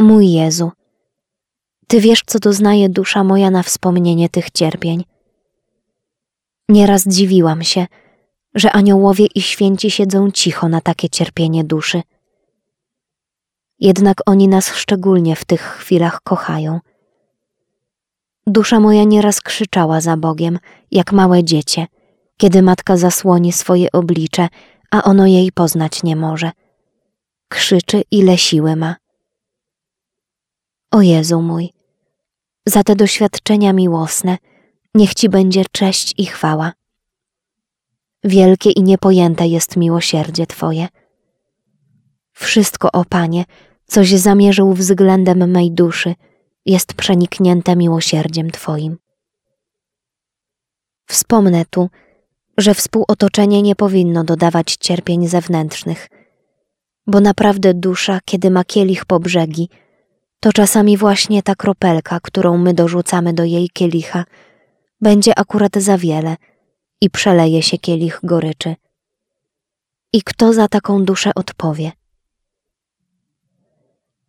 Mój Jezu, Ty wiesz, co doznaje dusza moja na wspomnienie tych cierpień. Nieraz dziwiłam się, że aniołowie i święci siedzą cicho na takie cierpienie duszy. Jednak oni nas szczególnie w tych chwilach kochają. Dusza moja nieraz krzyczała za Bogiem, jak małe dziecię, kiedy matka zasłoni swoje oblicze, a ono jej poznać nie może. Krzyczy, ile siły ma. O Jezu mój, za te doświadczenia miłosne, niech Ci będzie cześć i chwała. Wielkie i niepojęte jest miłosierdzie Twoje. Wszystko, o Panie, coś zamierzył względem mej duszy, jest przeniknięte miłosierdziem Twoim. Wspomnę tu, że współotoczenie nie powinno dodawać cierpień zewnętrznych, bo naprawdę dusza, kiedy ma kielich po brzegi, to czasami właśnie ta kropelka, którą my dorzucamy do jej kielicha, będzie akurat za wiele i przeleje się kielich goryczy. I kto za taką duszę odpowie?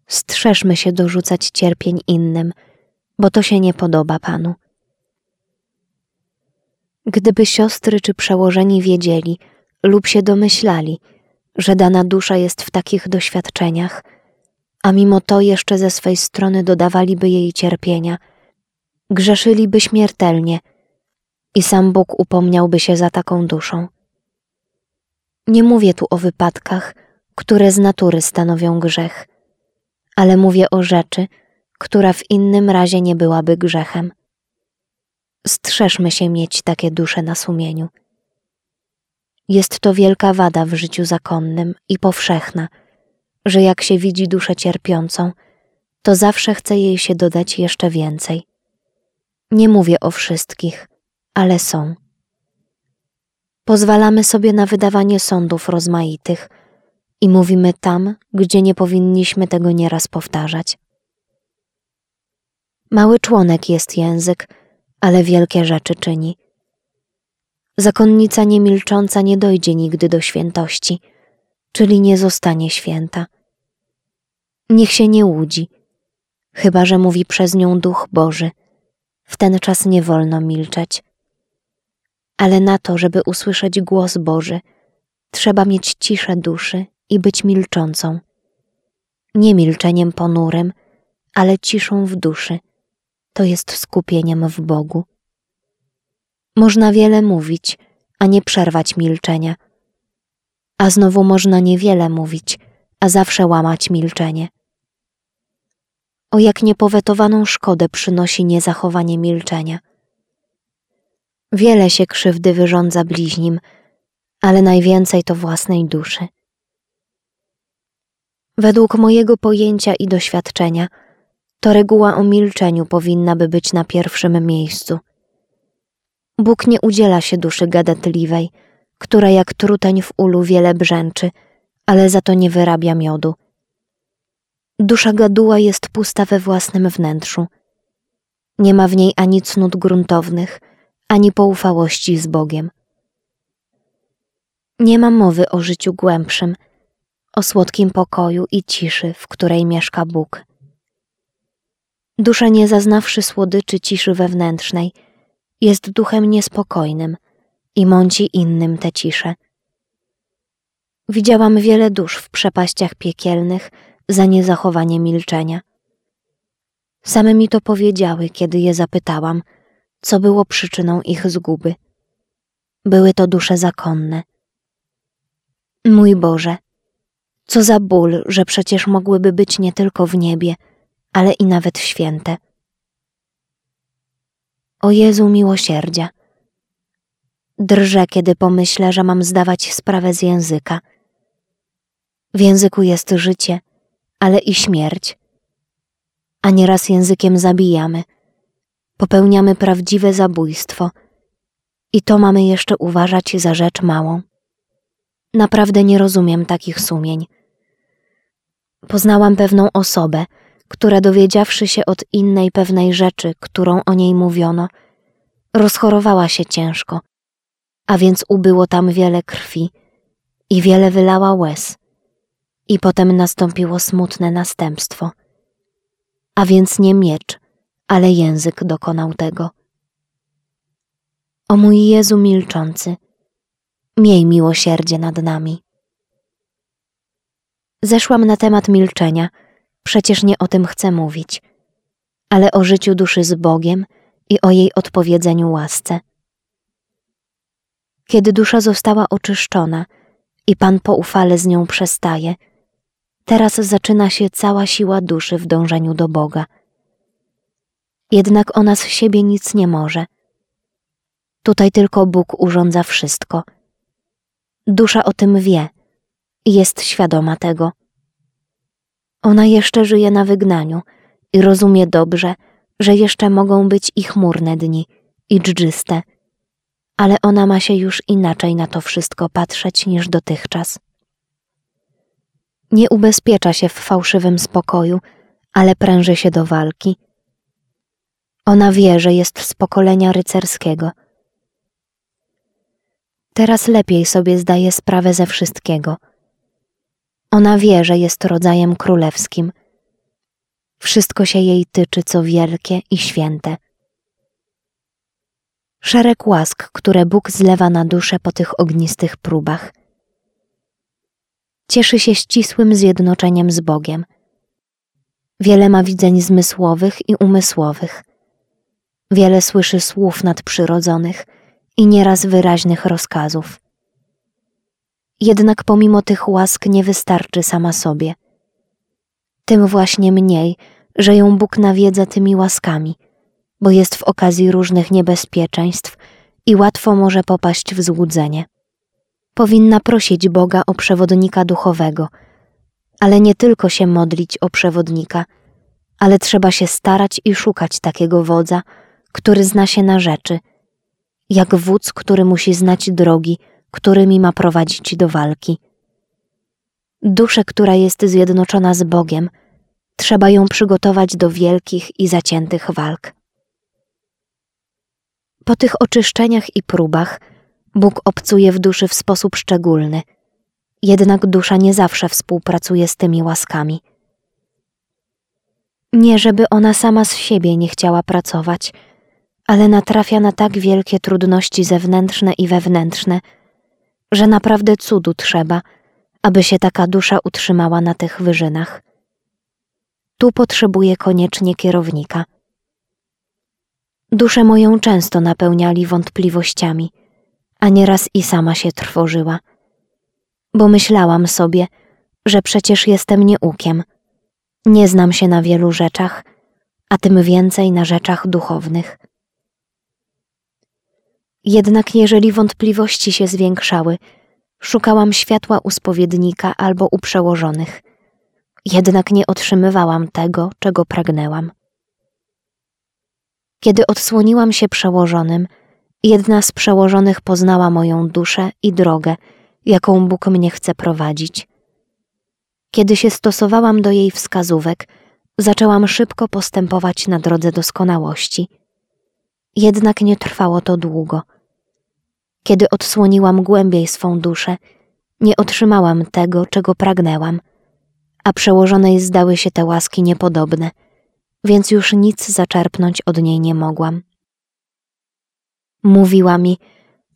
Strzeżmy się dorzucać cierpień innym, bo to się nie podoba Panu. Gdyby siostry czy przełożeni wiedzieli lub się domyślali, że dana dusza jest w takich doświadczeniach, a mimo to jeszcze ze swej strony dodawaliby jej cierpienia, grzeszyliby śmiertelnie i sam Bóg upomniałby się za taką duszą. Nie mówię tu o wypadkach, które z natury stanowią grzech, ale mówię o rzeczy, która w innym razie nie byłaby grzechem. Strzeżmy się mieć takie dusze na sumieniu. Jest to wielka wada w życiu zakonnym i powszechna, że jak się widzi duszę cierpiącą, to zawsze chce jej się dodać jeszcze więcej. Nie mówię o wszystkich, ale są. Pozwalamy sobie na wydawanie sądów rozmaitych i mówimy tam, gdzie nie powinniśmy tego nieraz powtarzać. Mały członek jest język, ale wielkie rzeczy czyni. Zakonnica niemilcząca nie dojdzie nigdy do świętości, czyli nie zostanie święta. Niech się nie łudzi, chyba że mówi przez nią Duch Boży. W ten czas nie wolno milczeć. Ale na to, żeby usłyszeć głos Boży, trzeba mieć ciszę duszy i być milczącą. Nie milczeniem ponurym, ale ciszą w duszy. To jest skupieniem w Bogu. Można wiele mówić, a nie przerwać milczenia. A znowu można niewiele mówić, a zawsze łamać milczenie. O jak niepowetowaną szkodę przynosi niezachowanie milczenia. Wiele się krzywdy wyrządza bliźnim, ale najwięcej to własnej duszy. Według mojego pojęcia i doświadczenia, to reguła o milczeniu powinna by być na pierwszym miejscu. Bóg nie udziela się duszy gadatliwej, która jak truteń w ulu wiele brzęczy, ale za to nie wyrabia miodu. Dusza gaduła jest pusta we własnym wnętrzu. Nie ma w niej ani cnót gruntownych, ani poufałości z Bogiem. Nie ma mowy o życiu głębszym, o słodkim pokoju i ciszy, w której mieszka Bóg. Dusza nie zaznawszy słodyczy ciszy wewnętrznej, jest duchem niespokojnym i mąci innym tę ciszę. Widziałam wiele dusz w przepaściach piekielnych za niezachowanie milczenia. Same mi to powiedziały, kiedy je zapytałam, co było przyczyną ich zguby. Były to dusze zakonne. Mój Boże, co za ból, że przecież mogłyby być nie tylko w niebie, ale i nawet święte. O Jezu miłosierdzia. Drżę, kiedy pomyślę, że mam zdawać sprawę z języka. W języku jest życie, ale i śmierć. A nieraz językiem zabijamy, popełniamy prawdziwe zabójstwo i to mamy jeszcze uważać za rzecz małą. Naprawdę nie rozumiem takich sumień. Poznałam pewną osobę, która dowiedziawszy się od innej pewnej rzeczy, którą o niej mówiono, rozchorowała się ciężko, a więc ubyło tam wiele krwi i wiele wylała łez. I potem nastąpiło smutne następstwo. a więc nie miecz, ale język dokonał tego. O mój Jezu milczący, miej miłosierdzie nad nami. Zeszłam na temat milczenia, przecież nie o tym chcę mówić, ale o życiu duszy z Bogiem i o jej odpowiedzeniu łasce. Kiedy dusza została oczyszczona i Pan poufale z nią przestaje, teraz zaczyna się cała siła duszy w dążeniu do Boga. Jednak ona z siebie nic nie może. Tutaj tylko Bóg urządza wszystko. Dusza o tym wie jest świadoma tego. Ona jeszcze żyje na wygnaniu i rozumie dobrze, że jeszcze mogą być i chmurne dni, i dżdżyste, ale ona ma się już inaczej na to wszystko patrzeć niż dotychczas. Nie ubezpiecza się w fałszywym spokoju, ale pręży się do walki. Ona wie, że jest z pokolenia rycerskiego. Teraz lepiej sobie zdaje sprawę ze wszystkiego. Ona wie, że jest rodzajem królewskim. Wszystko się jej tyczy, co wielkie i święte. Szereg łask, które Bóg zlewa na duszę po tych ognistych próbach. Cieszy się ścisłym zjednoczeniem z Bogiem. Wiele ma widzeń zmysłowych i umysłowych. Wiele słyszy słów nadprzyrodzonych i nieraz wyraźnych rozkazów. Jednak pomimo tych łask nie wystarczy sama sobie. Tym właśnie mniej, że ją Bóg nawiedza tymi łaskami, bo jest w okazji różnych niebezpieczeństw i łatwo może popaść w złudzenie. Powinna prosić Boga o przewodnika duchowego, ale nie tylko się modlić o przewodnika, ale trzeba się starać i szukać takiego wodza, który zna się na rzeczy, jak wódz, który musi znać drogi, którymi ma prowadzić do walki. Duszę, która jest zjednoczona z Bogiem, trzeba ją przygotować do wielkich i zaciętych walk. Po tych oczyszczeniach i próbach Bóg obcuje w duszy w sposób szczególny, jednak dusza nie zawsze współpracuje z tymi łaskami. Nie, żeby ona sama z siebie nie chciała pracować, ale natrafia na tak wielkie trudności zewnętrzne i wewnętrzne, że naprawdę cudu trzeba, aby się taka dusza utrzymała na tych wyżynach. Tu potrzebuje koniecznie kierownika. Duszę moją często napełniali wątpliwościami, a nieraz i sama się trwożyła, bo myślałam sobie, że przecież jestem nieukiem, nie znam się na wielu rzeczach, a tym więcej na rzeczach duchownych. Jednak jeżeli wątpliwości się zwiększały, szukałam światła u spowiednika albo u przełożonych. Jednak nie otrzymywałam tego, czego pragnęłam. Kiedy odsłoniłam się przełożonym, jedna z przełożonych poznała moją duszę i drogę, jaką Bóg mnie chce prowadzić. Kiedy się stosowałam do jej wskazówek, zaczęłam szybko postępować na drodze doskonałości. Jednak nie trwało to długo – kiedy odsłoniłam głębiej swą duszę, nie otrzymałam tego, czego pragnęłam, a przełożonej zdały się te łaski niepodobne, więc już nic zaczerpnąć od niej nie mogłam. Mówiła mi,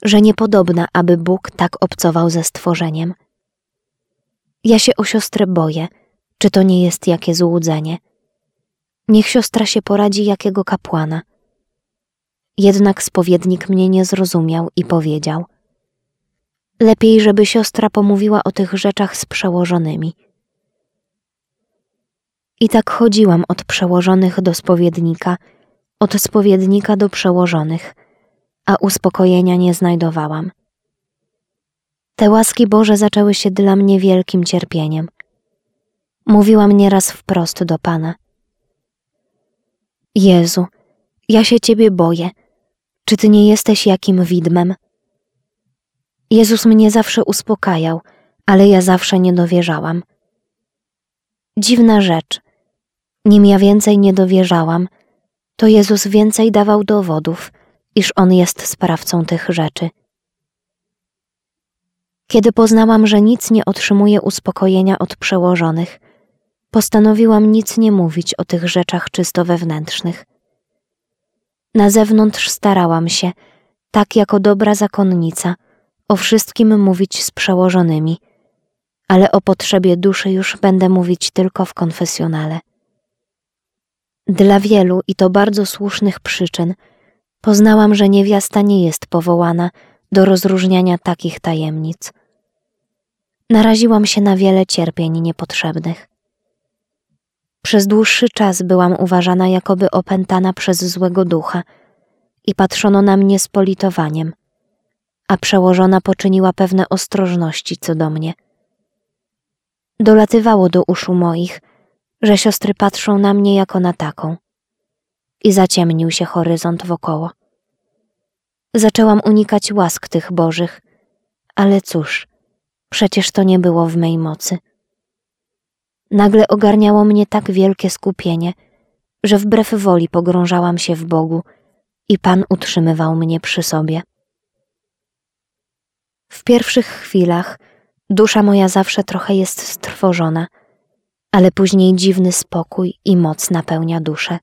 że niepodobna, aby Bóg tak obcował ze stworzeniem. Ja się o siostrę boję, czy to nie jest jakie złudzenie. Niech siostra się poradzi jakiego kapłana – jednak spowiednik mnie nie zrozumiał i powiedział: Lepiej, żeby siostra pomówiła o tych rzeczach z przełożonymi. I tak chodziłam od przełożonych do spowiednika, od spowiednika do przełożonych, a uspokojenia nie znajdowałam. Te łaski Boże zaczęły się dla mnie wielkim cierpieniem. Mówiłam nieraz wprost do Pana. Jezu, ja się Ciebie boję czy ty nie jesteś jakim widmem? Jezus mnie zawsze uspokajał, ale ja zawsze nie dowierzałam. Dziwna rzecz. Nim ja więcej nie dowierzałam, to Jezus więcej dawał dowodów, iż On jest sprawcą tych rzeczy. Kiedy poznałam, że nic nie otrzymuje uspokojenia od przełożonych, postanowiłam nic nie mówić o tych rzeczach czysto wewnętrznych. Na zewnątrz starałam się, tak jako dobra zakonnica, o wszystkim mówić z przełożonymi, ale o potrzebie duszy już będę mówić tylko w konfesjonale. Dla wielu i to bardzo słusznych przyczyn poznałam, że niewiasta nie jest powołana do rozróżniania takich tajemnic. Naraziłam się na wiele cierpień niepotrzebnych. Przez dłuższy czas byłam uważana jakoby opętana przez złego ducha i patrzono na mnie z politowaniem, a przełożona poczyniła pewne ostrożności co do mnie. Dolatywało do uszu moich, że siostry patrzą na mnie jako na taką. I zaciemnił się horyzont wokoło. Zaczęłam unikać łask tych bożych, ale cóż, przecież to nie było w mej mocy. Nagle ogarniało mnie tak wielkie skupienie, że wbrew woli pogrążałam się w Bogu i Pan utrzymywał mnie przy sobie. W pierwszych chwilach dusza moja zawsze trochę jest strwożona, ale później dziwny spokój i moc napełnia duszę.